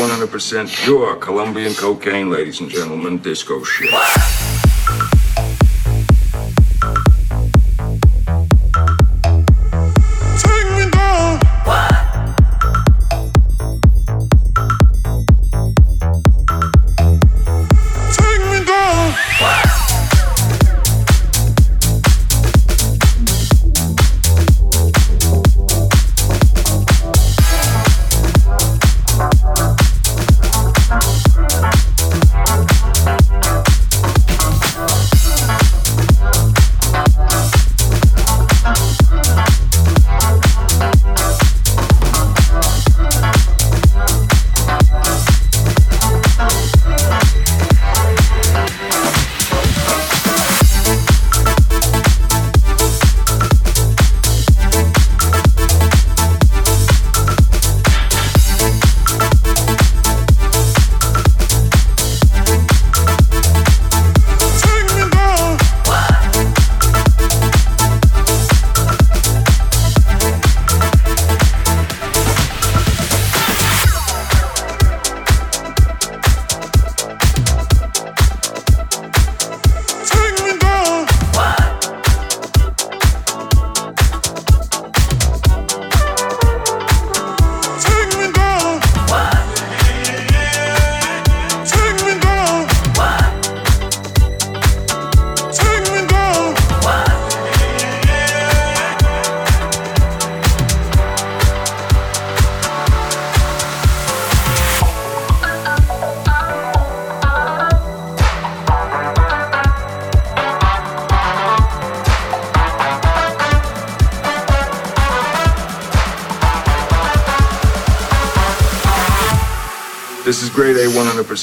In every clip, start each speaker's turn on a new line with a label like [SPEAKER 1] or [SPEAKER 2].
[SPEAKER 1] 100% pure Colombian cocaine, ladies and gentlemen, disco shit.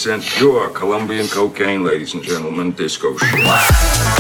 [SPEAKER 2] 100% pure Colombian cocaine, ladies and gentlemen, disco shit.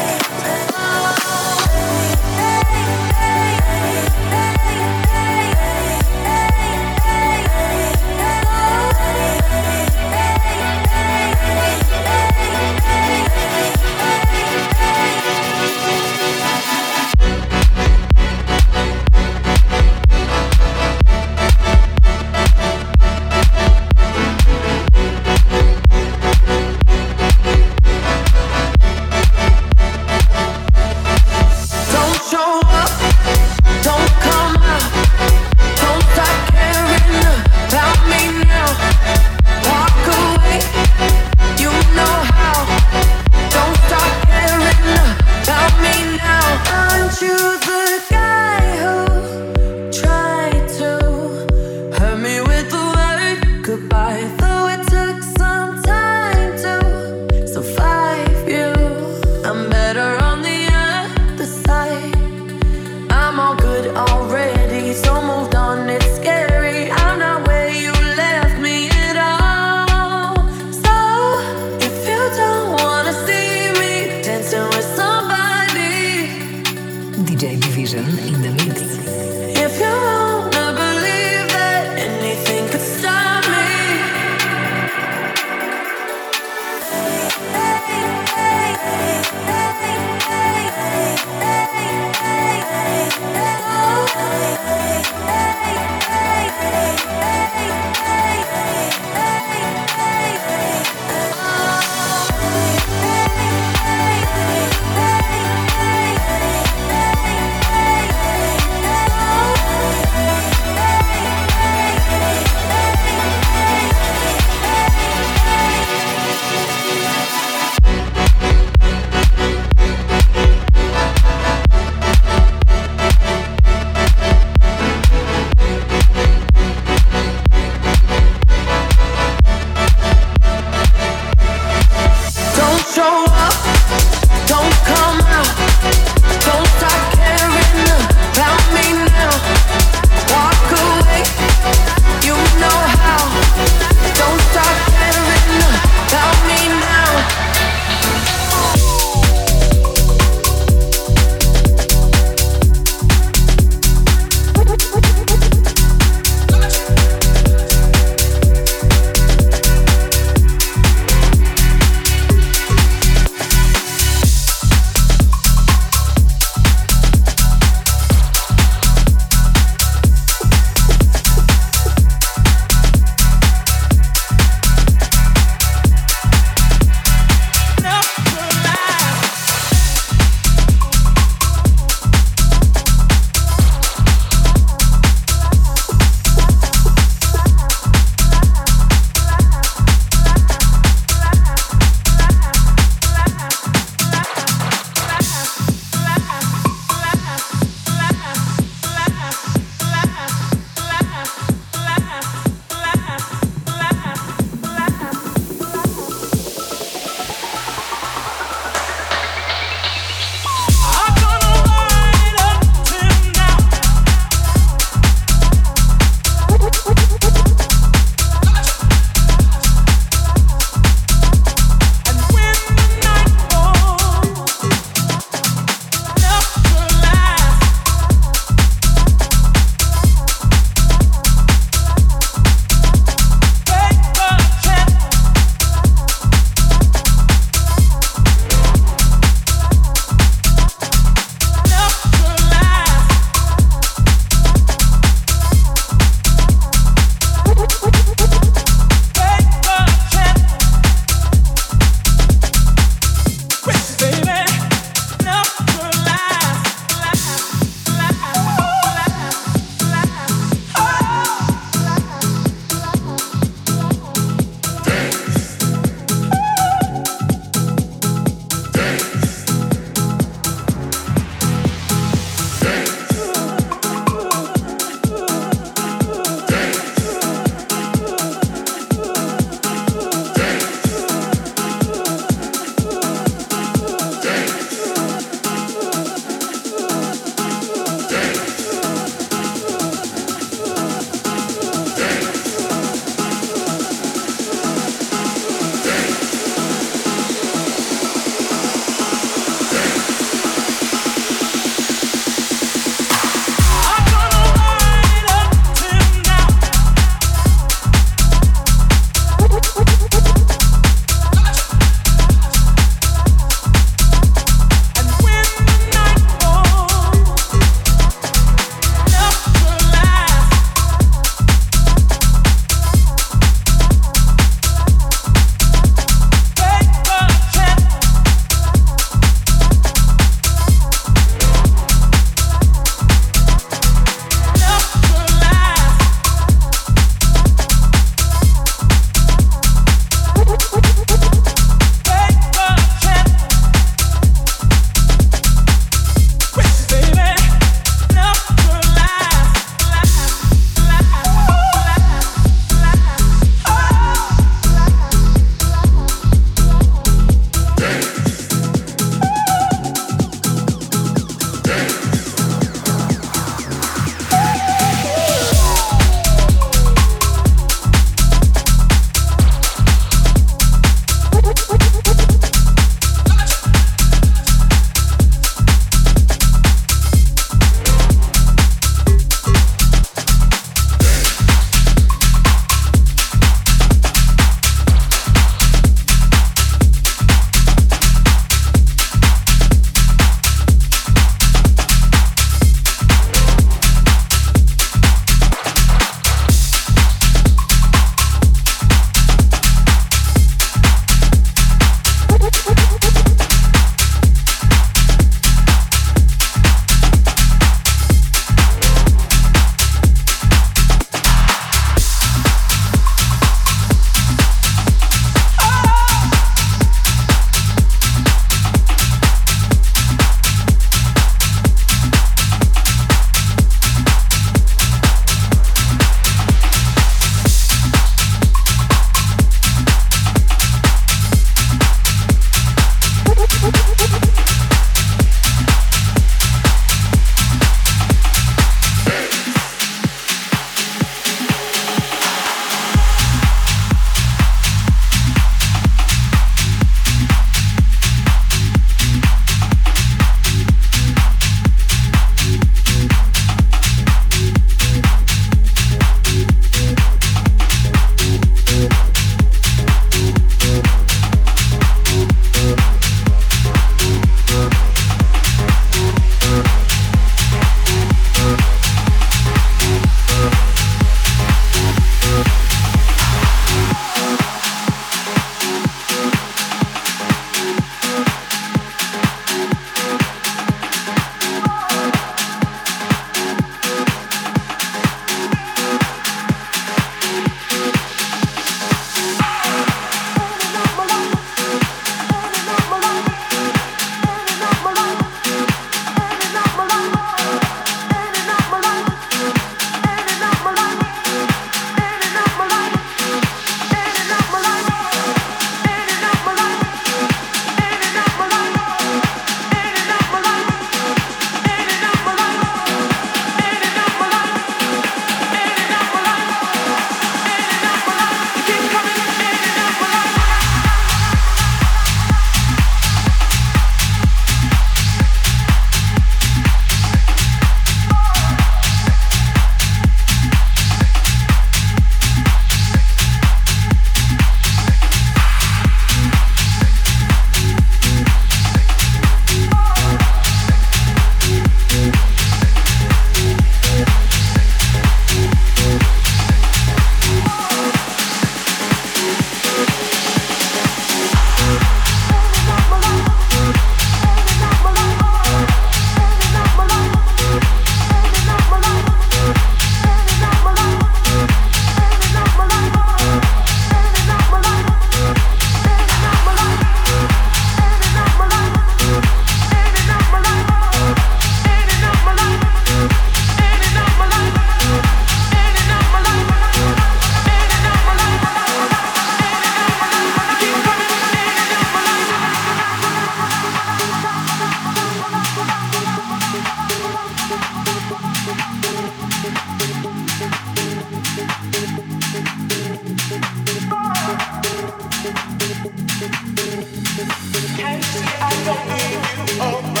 [SPEAKER 2] Can't see I don't need you.
[SPEAKER 3] Oh.